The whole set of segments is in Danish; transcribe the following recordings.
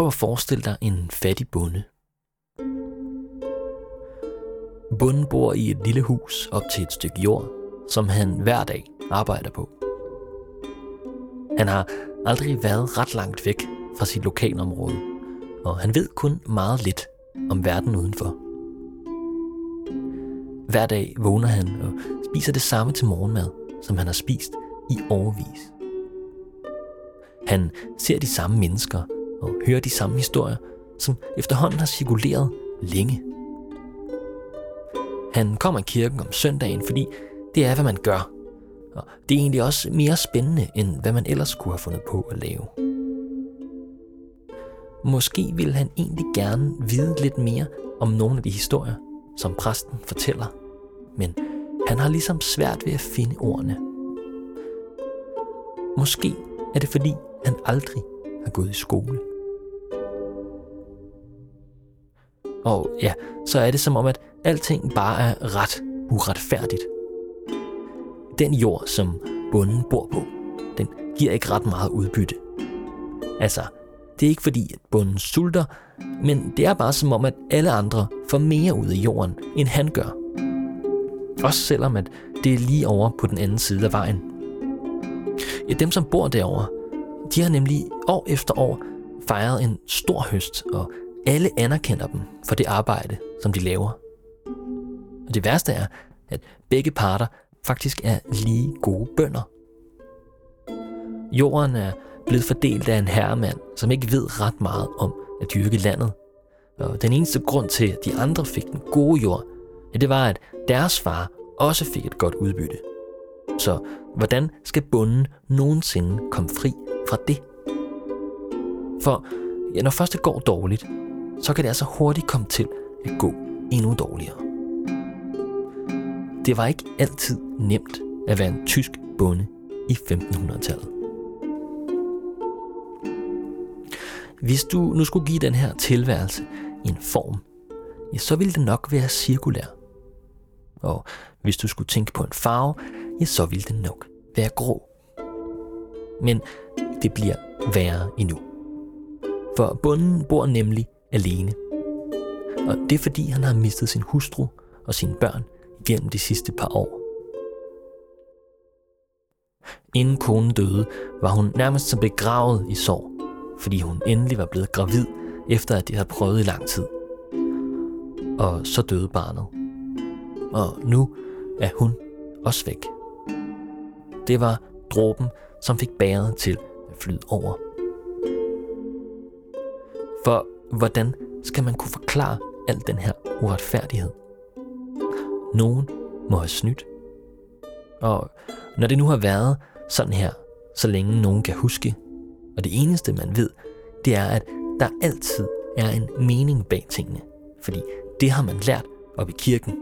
Prøv at forestille dig en fattig bonde. Bunden bor i et lille hus op til et stykke jord, som han hver dag arbejder på. Han har aldrig været ret langt væk fra sit lokalområde, og han ved kun meget lidt om verden udenfor. Hver dag vågner han og spiser det samme til morgenmad, som han har spist i overvis. Han ser de samme mennesker og høre de samme historier, som efterhånden har cirkuleret længe. Han kommer i kirken om søndagen, fordi det er, hvad man gør. Og det er egentlig også mere spændende, end hvad man ellers kunne have fundet på at lave. Måske ville han egentlig gerne vide lidt mere om nogle af de historier, som præsten fortæller. Men han har ligesom svært ved at finde ordene. Måske er det fordi, han aldrig har gået i skole. Og ja, så er det som om, at alting bare er ret uretfærdigt. Den jord, som bunden bor på, den giver ikke ret meget udbytte. Altså, det er ikke fordi, at bunden sulter, men det er bare som om, at alle andre får mere ud af jorden, end han gør. Også selvom at det er lige over på den anden side af vejen. Ja, dem som bor derovre, de har nemlig år efter år fejret en stor høst, og alle anerkender dem for det arbejde, som de laver. Og det værste er, at begge parter faktisk er lige gode bønder. Jorden er blevet fordelt af en herremand, som ikke ved ret meget om at dyrke landet. Og den eneste grund til, at de andre fik den gode jord, ja, det var, at deres far også fik et godt udbytte. Så hvordan skal bunden nogensinde komme fri fra det? For ja, når først det går dårligt, så kan det altså hurtigt komme til at gå endnu dårligere. Det var ikke altid nemt at være en tysk bonde i 1500-tallet. Hvis du nu skulle give den her tilværelse en form, ja, så ville det nok være cirkulær. Og hvis du skulle tænke på en farve, ja, så ville den nok være grå. Men det bliver værre endnu. For bunden bor nemlig alene. Og det er fordi, han har mistet sin hustru og sine børn gennem de sidste par år. Inden konen døde, var hun nærmest som begravet i sorg, fordi hun endelig var blevet gravid, efter at de havde prøvet i lang tid. Og så døde barnet. Og nu er hun også væk. Det var dråben, som fik bæret til at flyde over. For hvordan skal man kunne forklare al den her uretfærdighed? Nogen må have snydt. Og når det nu har været sådan her, så længe nogen kan huske, og det eneste man ved, det er, at der altid er en mening bag tingene. Fordi det har man lært op i kirken.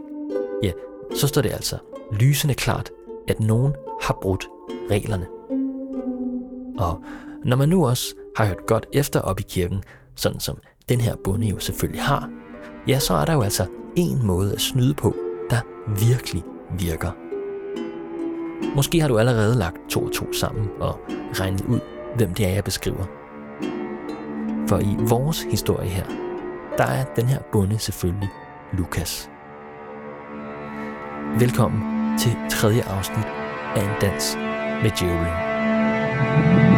Ja, så står det altså lysende klart, at nogen har brudt reglerne. Og når man nu også har hørt godt efter op i kirken, sådan som den her bonde jo selvfølgelig har, ja, så er der jo altså en måde at snyde på, der virkelig virker. Måske har du allerede lagt to og to sammen og regnet ud, hvem det er, jeg beskriver. For i vores historie her, der er den her bonde selvfølgelig Lukas. Velkommen til tredje afsnit af En Dans med Djævlen.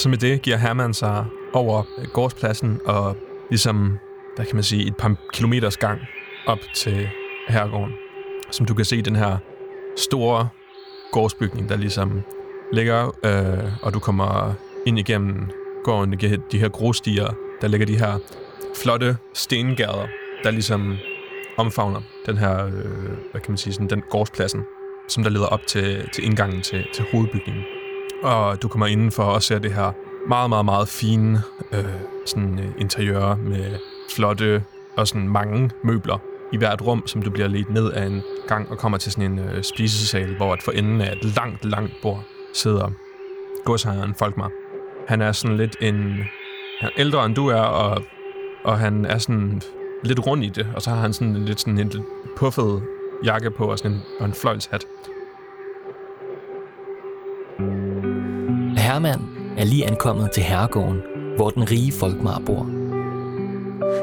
Så med det giver Herman sig over gårdspladsen og ligesom, hvad kan man sige, et par kilometers gang op til herregården. Som du kan se, den her store gårdsbygning, der ligesom ligger, øh, og du kommer ind igennem gården, de her grusstier, der ligger de her flotte stengader, der ligesom omfavner den her, øh, hvad kan man sige, sådan den gårdspladsen, som der leder op til, til indgangen til, til hovedbygningen. Og du kommer indenfor og ser det her meget, meget, meget fine øh, sådan, øh, interiør med flotte og sådan mange møbler i hvert rum, som du bliver ledt ned af en gang og kommer til sådan en øh, spisesal, hvor at for enden af et langt, langt bord sidder godsejeren Folkmar. Han er sådan lidt en... Han er ældre end du er, og, og han er sådan lidt rund i det, og så har han sådan lidt sådan en lidt puffet jakke på og sådan en, og en fløjlshat. Herman er lige ankommet til herregården, hvor den rige Folkmar bor.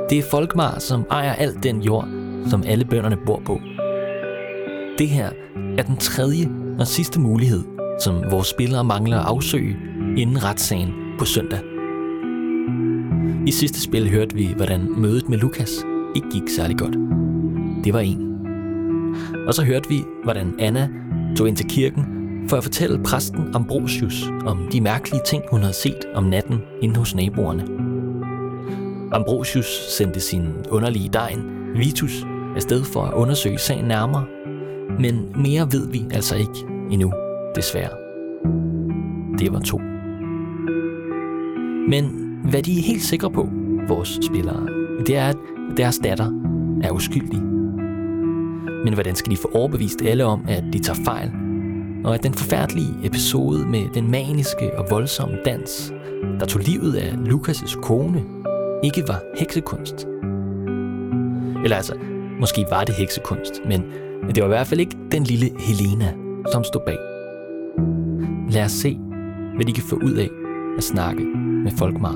Det er Folkmar, som ejer alt den jord, som alle bønderne bor på. Det her er den tredje og sidste mulighed, som vores spillere mangler at afsøge inden retssagen på søndag. I sidste spil hørte vi, hvordan mødet med Lukas ikke gik særlig godt. Det var en. Og så hørte vi, hvordan Anna tog ind til kirken for at fortælle præsten Ambrosius om de mærkelige ting, hun havde set om natten inde hos naboerne. Ambrosius sendte sin underlige degn, Vitus, afsted for at undersøge sagen nærmere, men mere ved vi altså ikke endnu, desværre. Det var to. Men hvad de er helt sikre på, vores spillere, det er, at deres datter er uskyldig. Men hvordan skal de få overbevist alle om, at de tager fejl, og at den forfærdelige episode med den maniske og voldsomme dans, der tog livet af Lukas' kone, ikke var heksekunst? Eller altså, måske var det heksekunst, men det var i hvert fald ikke den lille Helena, som stod bag. Lad os se, hvad de kan få ud af at snakke med Folkmar.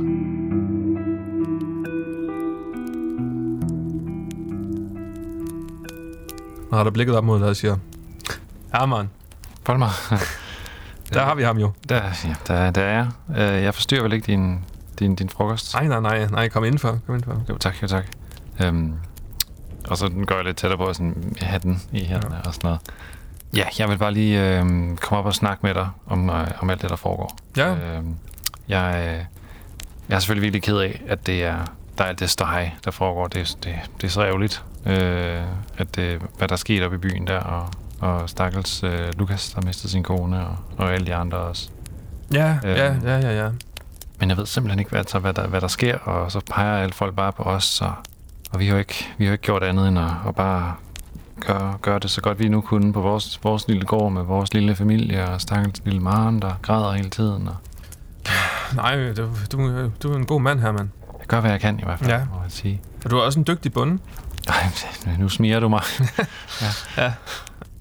Og har der blikket op mod dig og siger, Herman, mig. der har vi ham jo. Der, ja, der, der er jeg. Øh, Jeg forstyrrer vel ikke din, din, din frokost? Nej, nej, nej, nej, kom indenfor, kom indenfor. Jo, tak, jo, tak. Øhm, og så den går jeg lidt tættere på, sådan, den i hænderne ja. og sådan noget. Ja, jeg vil bare lige øh, komme op og snakke med dig om, øh, om alt det, der foregår. Ja, Øh, jeg, øh, jeg er selvfølgelig virkelig ked af, at det er, der er alt det støj, der foregår. Det, det, det er så ærgerligt, øh, at det, hvad der er sket op i byen der, og, og stakkels øh, Lukas, der mistede sin kone, og, og alle de andre også. ja, Øh. ja, ja, ja, ja. Men jeg ved simpelthen ikke, hvad, altså, hvad, der, hvad der sker, og så peger alle folk bare på os, og, og vi har jo ikke, vi har ikke gjort andet end at, at bare gøre, gøre det så godt vi nu kunne på vores, vores lille gård med vores lille familie, og stakkels lille Maren, der græder hele tiden. Og Nej, du, du, du er en god mand, Herman. jeg gør, hvad jeg kan i hvert fald, Ja. ja. må jeg sige. Og du er også en dygtig bonde. Ej, nu smiger du mig. Ja,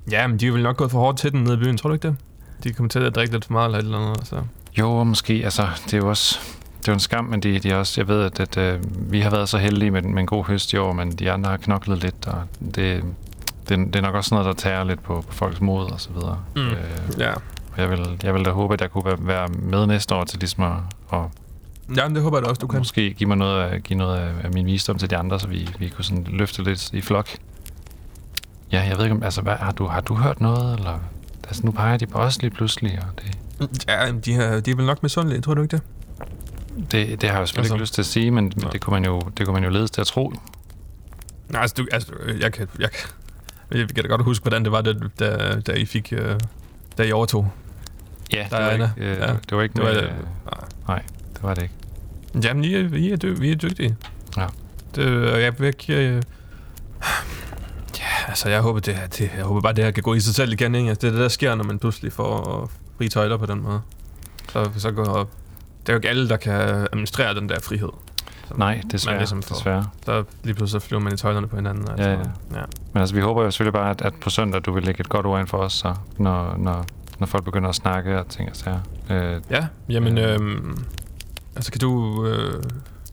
men de er vel nok gået for hårdt til den nede i byen, tror du ikke det? De kommer til at drikke lidt for meget eller et eller andet, så... Jo, måske, altså, det er jo også... Det er jo en skam, men de, de er også, jeg ved, at, at, at vi har været så heldige med, med en god høst i år, men de andre har knoklet lidt, og det, det, det er nok også noget, der tager lidt på, på folks mod og så videre. Mm. Øh, Ja. og jeg vil, jeg vil da håbe, at jeg kunne være, være med næste år til ligesom at, og Ja, men det håber jeg da også, du kan. måske give mig noget af, give noget af, af min visdom til de andre, så vi, vi kunne sådan løfte lidt i flok. Ja, jeg ved ikke om, altså, hvad, har, du, har du hørt noget, eller... Altså, nu peger de på os lige pludselig, og det, Ja, de, her, de er vel nok misundelige, tror du ikke det? det, det har jeg jo selvfølgelig Altså- ikke lyst til at sige, men, men det, kunne man jo, det kunne man jo ledes til at tro. Nej, altså, du, altså jeg, kan, jeg, kan, jeg kan da godt huske, hvordan det var, da, da, da I fik... øh, Da I overtog. Ja, det var, ikke, øh, Ja. det var ikke Det var, med, øh, nej, det var det ikke. Jamen, I er, I er, dy, I er dygtige. Ja. Det, jeg. Øh, ja, altså, jeg håber, det, her- det, jeg håber bare, det her kan gå i sig selv igen, ikke? Altså, det er det, der sker, når man pludselig får fri tøjler på den måde. Så, så går... Det er jo ikke alle, der kan administrere den der frihed. Nej, desværre, ligesom får- desværre. Så lige pludselig så flyver man i tøjlerne på hinanden. og alt Ja, ja. ja. Men altså, vi håber jo selvfølgelig bare, at, at på søndag, du vil lægge et godt ord ind for os, så, når, når, når folk begynder at snakke og ting og sager. Øh, Ja, jamen, Øh. øhm, altså kan du, øh,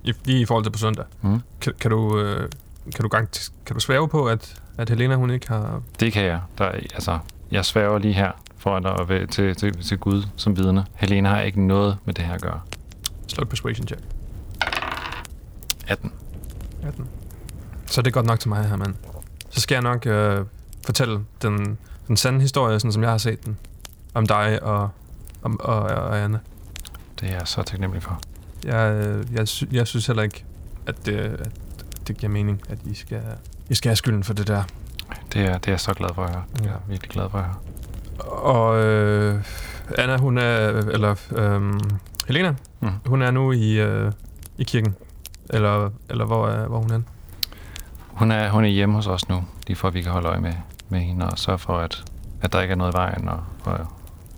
i- lige i forhold til på søndag, mm. kan, kan du, øh, kan du, gang, kan du svæve på, at, at Helena, hun ikke har... Det kan jeg. Der, er- altså, jeg sværger lige her foran dig og ved, til, til, til Gud som vidne. Helena har ikke noget med det her at gøre. Slå et persuasion check. 18. 18. Så det er godt nok til mig her, mand. Så skal jeg nok øh, fortælle den, den sande historie, sådan som jeg har set den. Om dig og, om, og, og Anna. Det er jeg så taknemmelig for. Jeg, øh, jeg, sy- jeg synes heller ikke, at det, at det giver mening, at I skal, I skal have skylden for det der. Det er, det er jeg så glad for at høre. Det er jeg virkelig glad for at høre. Og øh, Anna, hun er, eller øhm, Helena, Mm. hun er nu i, øh, i kirken. Eller, eller hvor, er, hvor hun er. Hun er, hun er hjemme hos os nu, lige for at vi kan holde øje med, med hende og sørge for, at, at der ikke er noget i vejen og, og,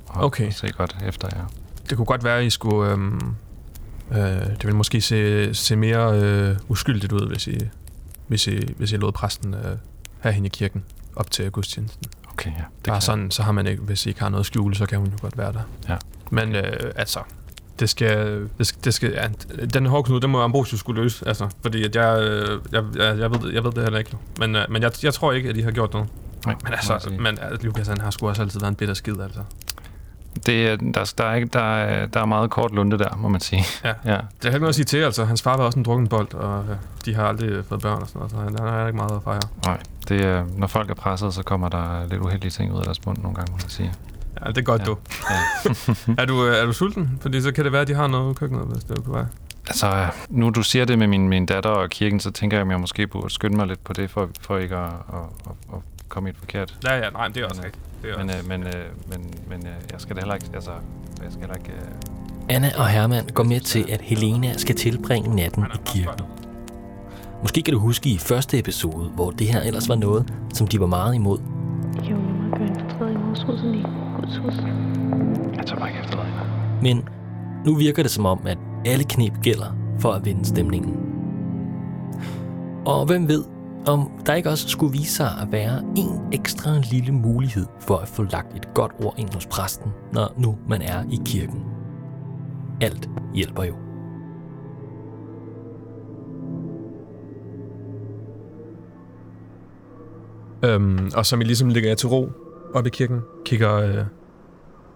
og, Okay. og se godt efter jer. Det kunne godt være, at I skulle... Øhm, øh, det ville måske se, se mere øh, uskyldigt ud, hvis I, hvis I, hvis I lod præsten øh, have hende i kirken op til gudstjenesten. Okay, ja. Det Bare sådan, så har man ikke, hvis I ikke har noget skjule, så kan hun jo godt være der. Ja. Men øh, altså, det skal, det skal, det skal ja, den hårdknude, den må Ambrosius skulle løse, altså, fordi at jeg, øh, jeg, jeg, jeg, ved, jeg ved det heller ikke. Men, øh, men jeg, jeg tror ikke, at de har gjort noget. Nej, Men altså, men, altså Lukas, han har sgu også altid været en bitter skid, altså. Det, er- der, der, er ikke, der, er, der er meget kort lunde der, må man sige. Ja. ja. Det er ikke noget at sige til, altså. Hans far var også en drukken bold, og øh, de har aldrig fået børn og sådan noget, så han, han har ikke meget at fejre. Nej, det er, når folk er presset, så kommer der lidt uheldige ting ud af deres mund nogle gange, må man sige. Ja, det er godt, Ja. du. Ja. Er du, øh, er du sulten? Fordi så kan det være, at de har noget i køkkenet, hvis det er på vej. Altså, nu du siger det med min, min datter og kirken, så tænker jeg, at jeg måske burde skynde mig lidt på det, for, for ikke at, at, at, at komme i et forkert. Ja, ja, nej, det er også Men, øh, rigtigt. Det er Men, også. øh, men, øh, men, men øh, jeg skal da heller ikke, altså, jeg skal heller ikke... Øh, Anna og Herman går med til, at Helena skal tilbringe natten i kirken. Måske kan du huske i første episode, hvor det her ellers var noget, som de var meget imod. Jo nemmere gøre en fortræd i vores hus end i Guds hus. jeg tager bare ikke efter dig. Men nu virker det som om, at alle knep gælder for at vinde stemningen. Og hvem ved, om der ikke også skulle vise sig at være en ekstra lille mulighed for at få lagt et godt ord ind hos præsten, når nu man er i kirken. Alt hjælper jo. Øhm, og som I ligesom ligger jer til ro op i kirken, kigger... Øh,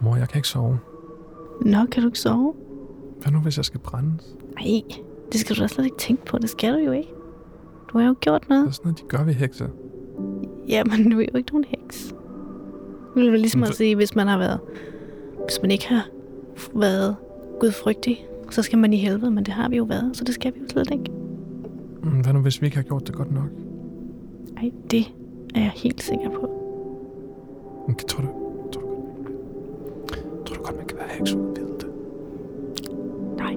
Mor, jeg kan ikke sove. Nå, kan du ikke sove? Hvad nu, hvis jeg skal brændes? Nej, det skal du da slet ikke tænke på. Det skal du jo ikke. Du har jo gjort Det noget. er sådan noget, de gør ved hekse. Jamen, du er jo ikke nogen heks. Det ville være ligesom Men at sige, hvis man har været... Hvis man ikke har været gudfrygtig, så skal man i helvede, men det har vi jo været, så det skal vi jo slet ikke. Mm, Hvad nu, hvis vi ikke har gjort det godt nok? Nej, det er jeg helt sikker på. Men Tror du, tror du, tror du godt, man kan være heks uden at vide det? Nej,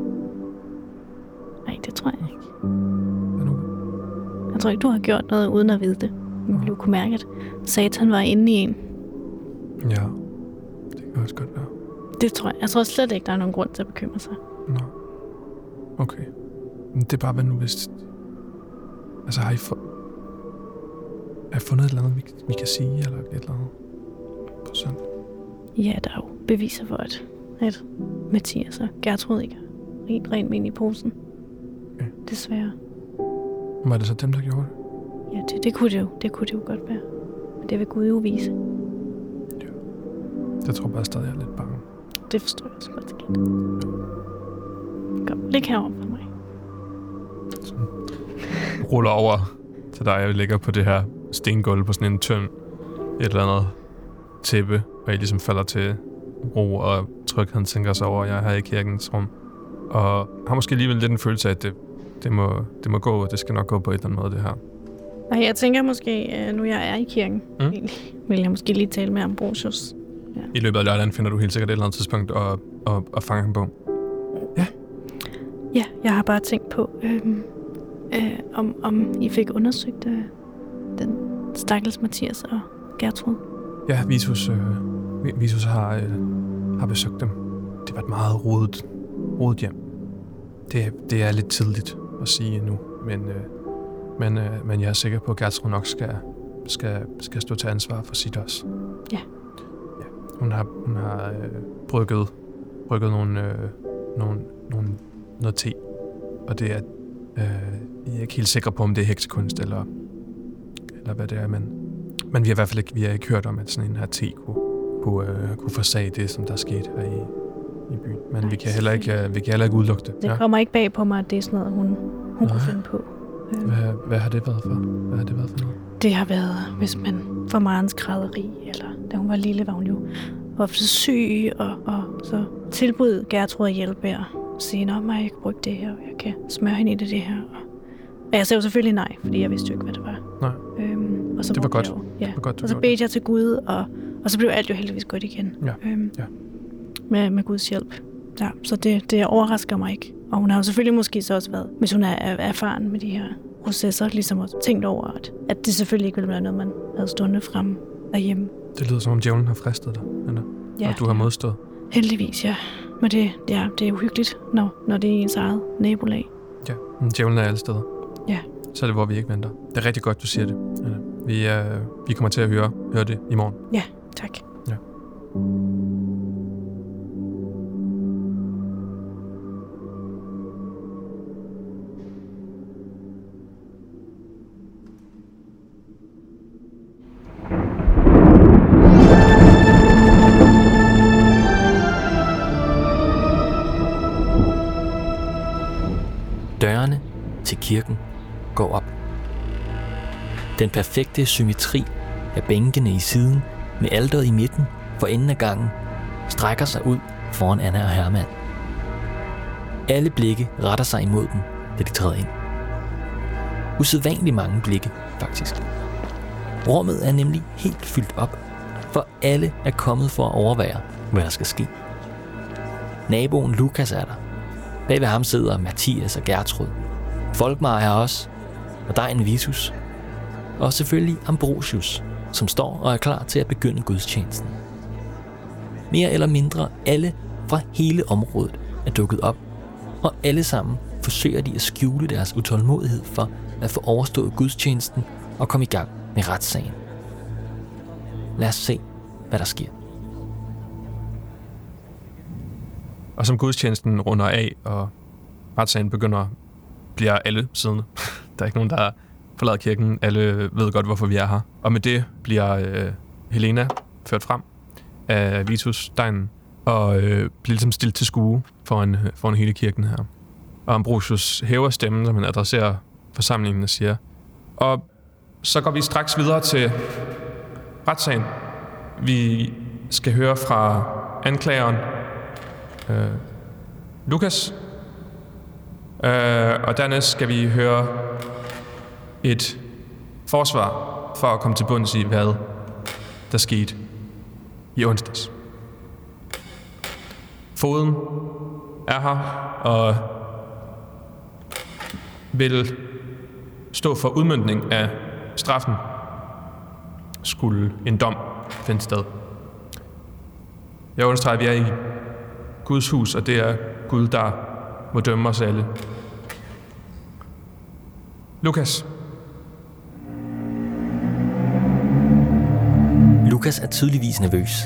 tror ikke, du har gjort noget uden at vide det. Du ville jo kunne mærke, at Satan var inde i en. Ja, det kan også godt være. Det tror jeg. Jeg tror slet ikke, der er nogen grund til at bekymre sig. Nå. Okay. Men det er bare, hvad nu hvis... Altså, har I, fu- har I fundet et eller andet, vi, vi kan sige, eller et eller andet? På søndag? Ja, der er jo beviser for, at, at Mathias og Gertrud ikke har rent rent ind i posen. Okay. Desværre. Var det så dem, der gjorde det? Ja, det, det, kunne det jo. Det kunne det jo godt være. Men det vil Gud jo vise. Jeg tror bare stadig, jeg er lidt bange. Det forstår jeg også godt. skat. Kom, læg herover for mig. ruller over til dig og ligger på det her stengulv på sådan en tynd et eller andet tæppe, og I ligesom falder til ro og trygheden tænker sig over, at jeg er her i kirkens rum. Og har måske alligevel lidt en følelse af, at det, det, må, det må gå, og det skal nok gå på et eller andet måde, det her. Nej, jeg tænker måske, øh, nu jeg er i kirken, Mm. mm. vil jeg måske lige tale med Ambrosius. I løbet af lørdagen finder du helt sikkert et eller andet tidspunkt og, og, og fanger ham på. Ja, jeg har bare tænkt på, øhm, øh, om, om I fik undersøgt øh, den stakkels Mathias og Gertrud. Ja, Visus, øh, Vi- Visus har, øh, har besøgt dem. Det var et meget rodet, rodet hjem. Det, det er lidt tidligt at sige nu, men, øh, men, øh, men jeg er sikker på, at Gertrud nok skal, skal, skal stå til ansvar for sit også. Ja. ja. Hun har, hun har øh, brygget, brygget nogle, øh, nogle, nogle, noget te, og det er, øh, jeg er ikke helt sikker på, om det er heksekunst, eller, eller hvad det er, men, men vi har i hvert fald ikke, vi har ikke hørt om, at sådan en her te kunne, kunne, øh, kunne forsage det, som der skete her i, i byen. Men Nej, vi kan heller ikke, vi kan heller ikke udelukke det. Det ja. kommer ikke bag på mig, at det er sådan noget, hun, hun kunne finde på. Hvad, hvad har det været for? Hvad har det været for noget? Det har været, hvis man får meget skrædderi, eller da hun var lille, var hun jo ofte syg, og, og så tilbød Gertrud at hjælpe og sige, nå, jeg ikke bruge det her, og jeg kan smøre hende i det, det her. Og, og jeg sagde jo selvfølgelig nej, fordi jeg vidste jo ikke, hvad det var. Nej. Øhm, og så Det var godt. Jo, ja. Det var godt, Og så bedte jeg til Gud, og, og så blev alt jo heldigvis godt igen. Ja, Øhm, ja. Med, med Guds hjælp. Ja, så det, det overrasker mig ikke. Og hun har jo selvfølgelig måske så også været, hvis hun er erfaren med de her processer, ligesom også tænkt over, at, at det selvfølgelig ikke ville være noget, man havde stående frem derhjemme. Det lyder som om djævlen har fristet dig, eller? Ja, og du har modstået. heldigvis, ja. Men det, ja, det er uhyggeligt, når, når det er ens eget nabolag. Ja, men djævlen er alle steder. Ja. Så er det, hvor vi ikke venter. Det er rigtig godt, du siger det. Anna. Vi, øh, vi kommer til at høre, høre det i morgen. Ja, tak. Går op. Den perfekte symmetri af bænkene i siden med alderet i midten for enden af gangen strækker sig ud foran Anna og Herman. Alle blikke retter sig imod dem, da de træder ind. Usædvanligt mange blikke, faktisk. Rummet er nemlig helt fyldt op, for alle er kommet for at overvære, hvad der skal ske. Naboen Lukas er der, Bag ved ham sidder Mathias og Gertrud. Folkmar er også, og der er en Vitus. Og selvfølgelig Ambrosius, som står og er klar til at begynde gudstjenesten. Mere eller mindre alle fra hele området er dukket op, og alle sammen forsøger de at skjule deres utålmodighed for at få overstået gudstjenesten og komme i gang med retssagen. Lad os se, hvad der sker. Og som gudstjenesten runder af, og retssagen begynder, bliver alle siddende. der er ikke nogen, der forlader kirken. Alle ved godt, hvorfor vi er her. Og med det bliver øh, Helena ført frem af Vitus Steinen, og øh, bliver ligesom stillet til skue foran, øh, foran hele kirken her. Og Ambrosius hæver stemmen, som han adresserer forsamlingen og siger, og så går vi straks videre til retssagen. Vi skal høre fra anklageren, øh, Lukas. Øh, og dernæst skal vi høre et forsvar for at komme til bunds i, hvad der skete i onsdags. Foden er her og vil stå for udmyndning af straffen, skulle en dom finde sted. Jeg understreger, at vi er i Guds hus, og det er Gud, der må dømme os alle. Lukas, Lukas er tydeligvis nervøs,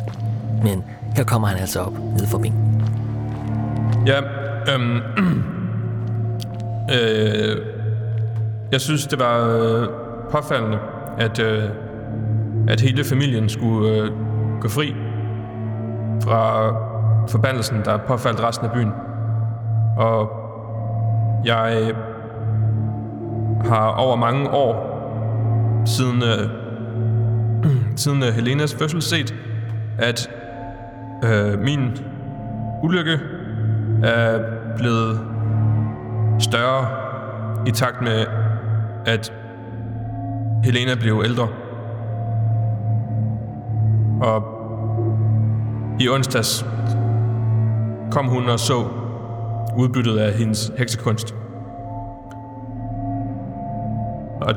men her kommer han altså op ned for bænken. ja, øhm, øh, jeg synes, det var øh, påfaldende, at, øh, at hele familien skulle øh, gå fri fra forbandelsen, der påfaldt resten af byen. Og jeg har over mange år siden, øh, siden øh, Helenas fødsel set, at øh, min ulykke er blevet større i takt med, at Helena blev ældre. Og i onsdags kom hun og så udbyttet af hendes heksekunst. Og,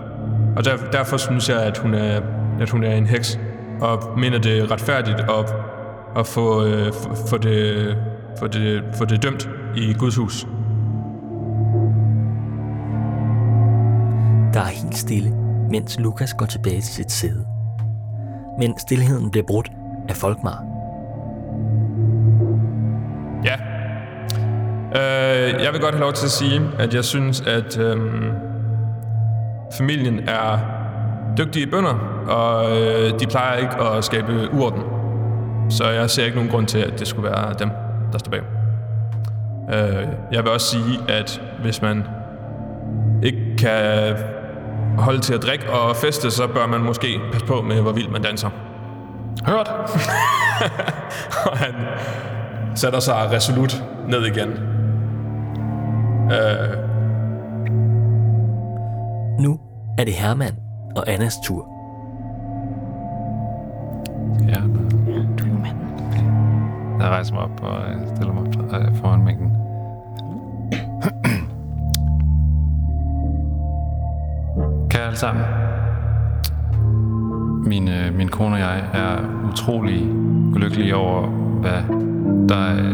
og der, derfor synes jeg, at hun er, at hun er en heks, og mener det er retfærdigt at, at få, øh, få, få, det, få, det, få det dømt i Guds hus. Der er helt stille, mens Lukas går tilbage til sit sæde. Men stillheden bliver brudt af Folkmar. Ja. Øh, jeg vil godt have lov til at sige, at jeg synes, at øhm, familien er dygtige bønder, og øh, de plejer ikke at skabe uorden. Så jeg ser ikke nogen grund til, at det skulle være dem, der står bag. Øh, jeg vil også sige, at hvis man ikke kan holde til at drikke og feste, så bør man måske passe på med, hvor vildt man danser. Hørt? og han sætter sig resolut ned igen. Øh, Nu er det Herman og Annas tur. Ja, Ja, du er jo manden. jeg rejser mig op og øh, stiller mig øh, foran mængden. Kære alle sammen. Min, øh, min kone og jeg er utrolig ulykkelige over, hvad der er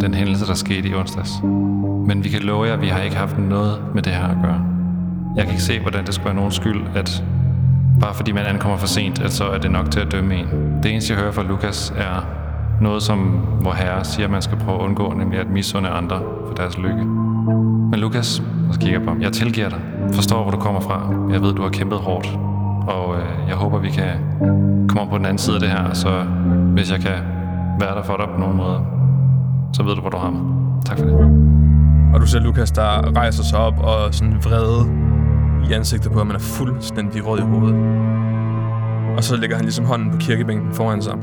den hændelse, der skete i onsdags. Men vi kan love jer, at vi har ikke haft noget med det her at gøre. Jeg kan ikke se, hvordan det skulle være nogen skyld, at bare fordi man ankommer for sent, at så er det nok til at dømme en. Det eneste, jeg hører fra Lukas, er noget, som vor herre siger, at man skal prøve at undgå, nemlig at misunde andre for deres lykke. Men Lukas, og så kigger på ham, jeg tilgiver dig. Forstår, hvor du kommer fra. Jeg ved, du har kæmpet hårdt. Og øh, jeg håber, vi kan komme op på den anden side af det her, så hvis jeg kan være der for dig på nogen måde, så ved du, hvor du har mig. Tak for det. Og du ser Lukas, der rejser sig op og sådan vrede i ansigtet på, at man er fuldstændig rød i hovedet. Og så lægger han ligesom hånden på kirkebænken foran sig.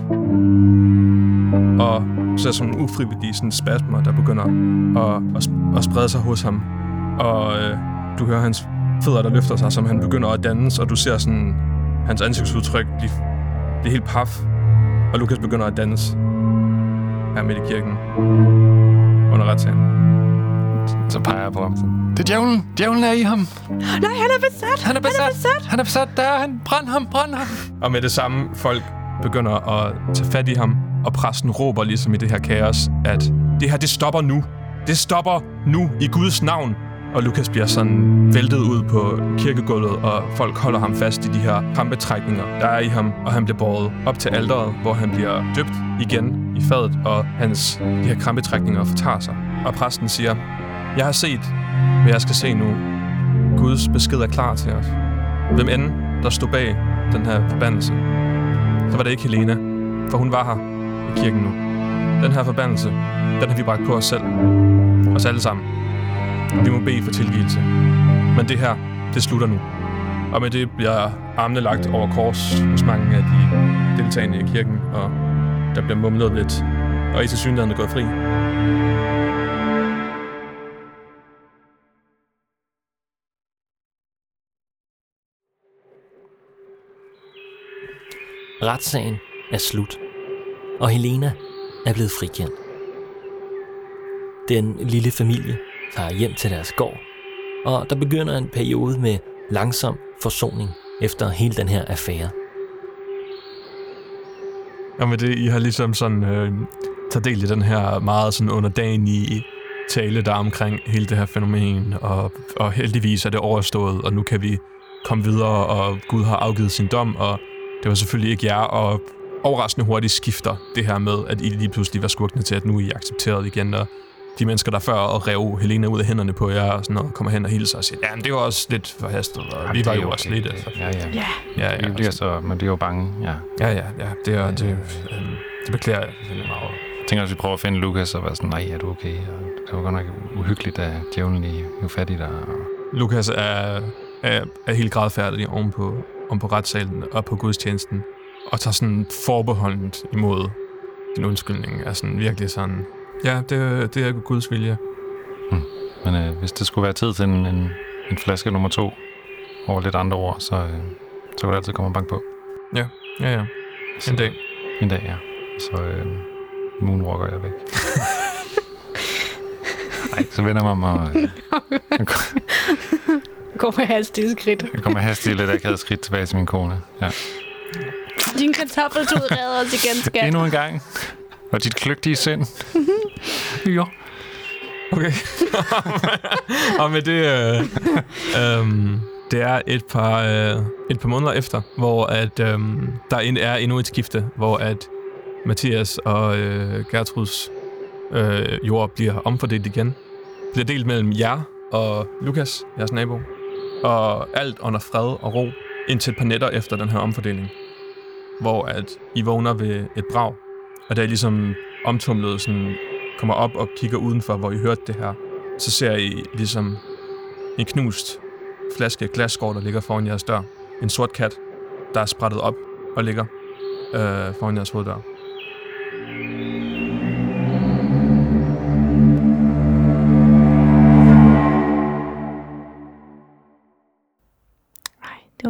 Og så er sådan nogle ufrivillige sådan spasmer, der begynder at, at, at sprede sig hos ham. Og øh, du hører hans fødder, der løfter sig, som han begynder at dannes, og du ser sådan hans ansigtsudtryk blive, blive helt paf. Og Lukas begynder at danse her midt i kirken under retssagen. Så peger jeg på ham. Det er djævlen. Djævlen er i ham. Nej, han er besat! Han er besat. Han er besat! Han er besat. Der er han. Brænd ham. Brænd ham. Og med det samme, folk begynder at tage fat i ham, og præsten råber ligesom i det her kaos, at det her, det stopper nu. Det stopper nu i Guds navn. Og Lukas bliver sådan væltet ud på kirkegulvet, og folk holder ham fast i de her krampetrækninger, der er i ham, og han bliver båret op til alderet, hvor han bliver døbt igen i fadet, og hans de her krampetrækninger fortager sig. Og præsten siger, jeg har set, hvad jeg skal se nu. Guds besked er klar til os. Hvem end, der stod bag den her forbandelse, så var det ikke Helena, for hun var her i kirken nu. Den her forbandelse, den har vi bragt på os selv. Os alle sammen. Vi må bede for tilgivelse. Men det her, det slutter nu. Og med det bliver armene lagt over kors hos mange af de deltagende i kirken, og der bliver mumlet lidt. Og i til synligheden er gået fri. Retssagen er slut, og Helena er blevet frikendt. Den lille familie tager hjem til deres gård, og der begynder en periode med langsom forsoning efter hele den her affære. Og med det, I har ligesom sådan øh, taget del i den her meget sådan underdanige tale, der omkring hele det her fænomen, og, og heldigvis er det overstået, og nu kan vi komme videre, og Gud har afgivet sin dom, og det var selvfølgelig ikke jer, og overraskende hurtigt skifter det her med, at I lige pludselig var skurkende til, at nu er I accepteret igen, og de mennesker, der før og rev Helena ud af hænderne på jer, og sådan noget, kommer hen og hilser og siger, ja, men det var også lidt forhastet, og Jamen, vi det var jo også lidt, altså. Ja, ja. Ja, Ja, ja, Vi bliver så, man bliver jo bange, ja. ja, ja, ja, det er, det, øh, det beklager jeg selvfølgelig meget. Jeg tænker, at vi prøver at finde Lukas og være sådan, nej, er du okay? Og det var godt nok uhyggeligt, at djævlen lige blev fat i dig. Og... Lukas er, er, er helt gradfærdig oven oven på retssalen og på gudstjenesten, og tager sådan forbeholdent imod din undskyldning. Er sådan virkelig sådan, ja, det, det er Guds vilje. Men øh, hvis det skulle være tid til en, en, en flaske nummer to, over lidt andre ord, så, øh, så kan du altid komme og banke på. Ja, ja, ja. En dag. En dag, ja. Så øh, moonwalker jeg væk. Nej, så vender jeg mig om, og øh, med hastige skridt. jeg kommer hastigt lidt akavet skridt tilbage til min kone. Ja. Din kartoffeltud redder os igen, skat. Endnu en gang. Og dit kløgtige sind. jo. Okay. og med det, øh, øh, det er et par, øh, et par måneder efter, hvor at, øh, der er endnu et skifte, hvor at Mathias og øh, Gertruds øh, jord bliver omfordelt igen. Bliver delt mellem jer og Lukas, jeres nabo. Og alt under fred og ro, indtil et par nætter efter den her omfordeling. Hvor at I vågner ved et brag, og der er ligesom omtumlet sådan kommer op og kigger udenfor, hvor I hørte det her, så ser I ligesom en knust flaske glasskår, der ligger foran jeres dør. En sort kat, der er sprættet op og ligger øh, foran jeres hoveddør.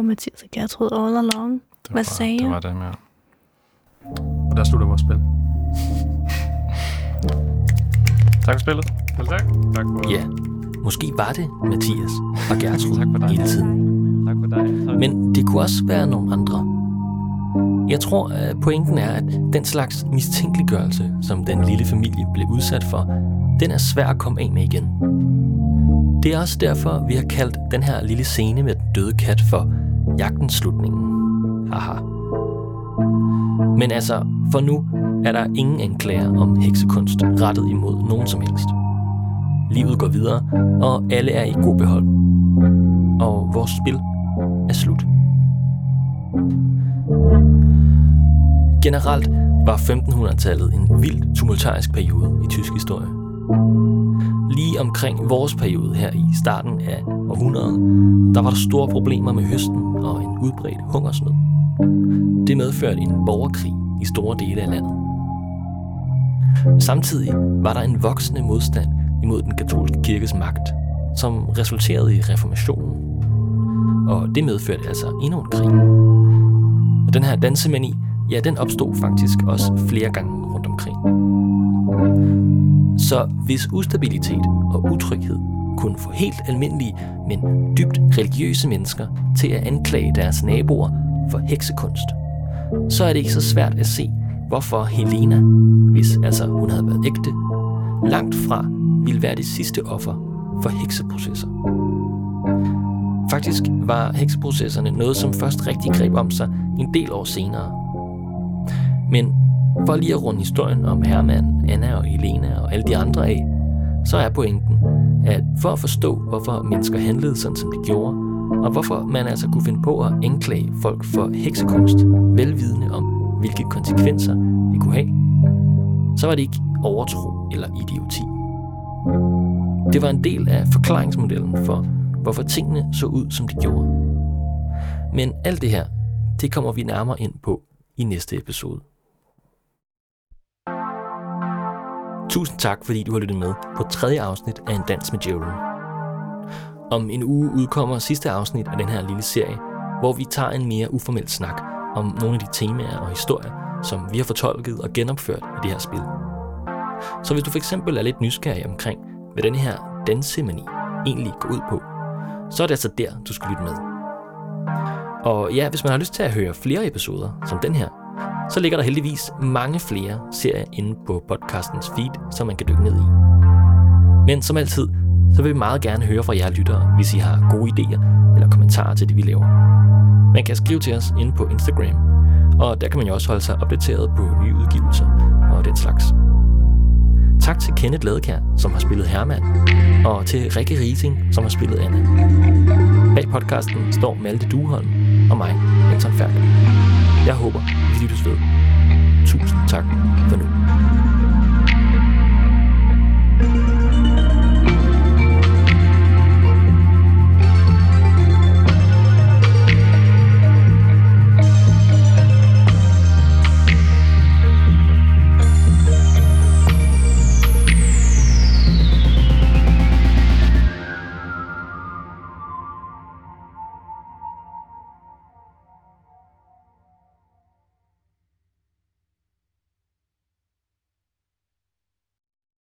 Mathias og Gertrud all along. Det Hvad var, sagde Det var dem, ja. Og der slutter vores spil. Tak for spillet. Selv tak. Tak for... Ja, måske var det Mathias og Gertrud Tak for dig. hele tiden. Tak for dig. Men det kunne også være nogle andre. Jeg tror, at pointen er, at den slags mistænkeliggørelse, som den lille familie blev udsat for, den er svær at komme af med igen. Det er også derfor, vi har kaldt den her lille scene med den døde kat for jagtens slutningen. Haha. Men altså, for nu er der ingen anklager om heksekunst rettet imod nogen som helst. Livet går videre, og alle er i god behold. Og vores spil er slut. Generelt var 1500-tallet en vild tumultarisk periode i tysk historie. Lige omkring vores periode her i starten af århundredet, der var der store problemer med høsten og en udbredt hungersnød. Det medførte en borgerkrig i store dele af landet. Samtidig var der en voksende modstand imod den katolske kirkes magt, som resulterede i reformationen. Og det medførte altså endnu en krig. Og den her dansemani, ja, den opstod faktisk også flere gange rundt omkring. Så hvis ustabilitet og utryghed kunne få helt almindelige, men dybt religiøse mennesker til at anklage deres naboer for heksekunst, så er det ikke så svært at se, hvorfor Helena, hvis altså hun havde været ægte, langt fra ville være det sidste offer for hekseprocesser. Faktisk var hekseprocesserne noget, som først rigtig greb om sig en del år senere. Men for lige at runde historien om Herman, Anna og Helena og alle de andre af, så er pointen, at for at forstå, hvorfor mennesker handlede sådan, som de gjorde, og hvorfor man altså kunne finde på at anklage folk for heksekunst, velvidende om, hvilke konsekvenser det kunne have, så var det ikke overtro eller idioti. Det var en del af forklaringsmodellen for, hvorfor tingene så ud, som de gjorde. Men alt det her, det kommer vi nærmere ind på i næste episode. Tusind tak, fordi du har lyttet med på tredje afsnit af En Dans med Djævlen. Om en uge udkommer sidste afsnit af den her lille serie, hvor vi tager en mere uformel snak om nogle af de temaer og historier, som vi har fortolket og genopført i det her spil. Så hvis du for eksempel er lidt nysgerrig omkring, hvad den her dansemani egentlig går ud på, så er det altså der, du skal lytte med. Og ja, hvis man har lyst til at høre flere episoder som den her, så ligger der heldigvis mange flere serier inde på podcastens feed, som man kan dykke ned i. Men som altid, så vil vi meget gerne høre fra jer lyttere, hvis I har gode idéer eller kommentarer til det, vi laver. Man kan skrive til os inde på Instagram, og der kan man jo også holde sig opdateret på nye udgivelser og den slags. Tak til Kenneth Ladekær, som har spillet Herman, og til Rikke Rising, som har spillet Anna. Bag podcasten står Malte Duholm og mig, Anton Færk. Jeg håber, vi lyttes ved. Tusind tak for nu.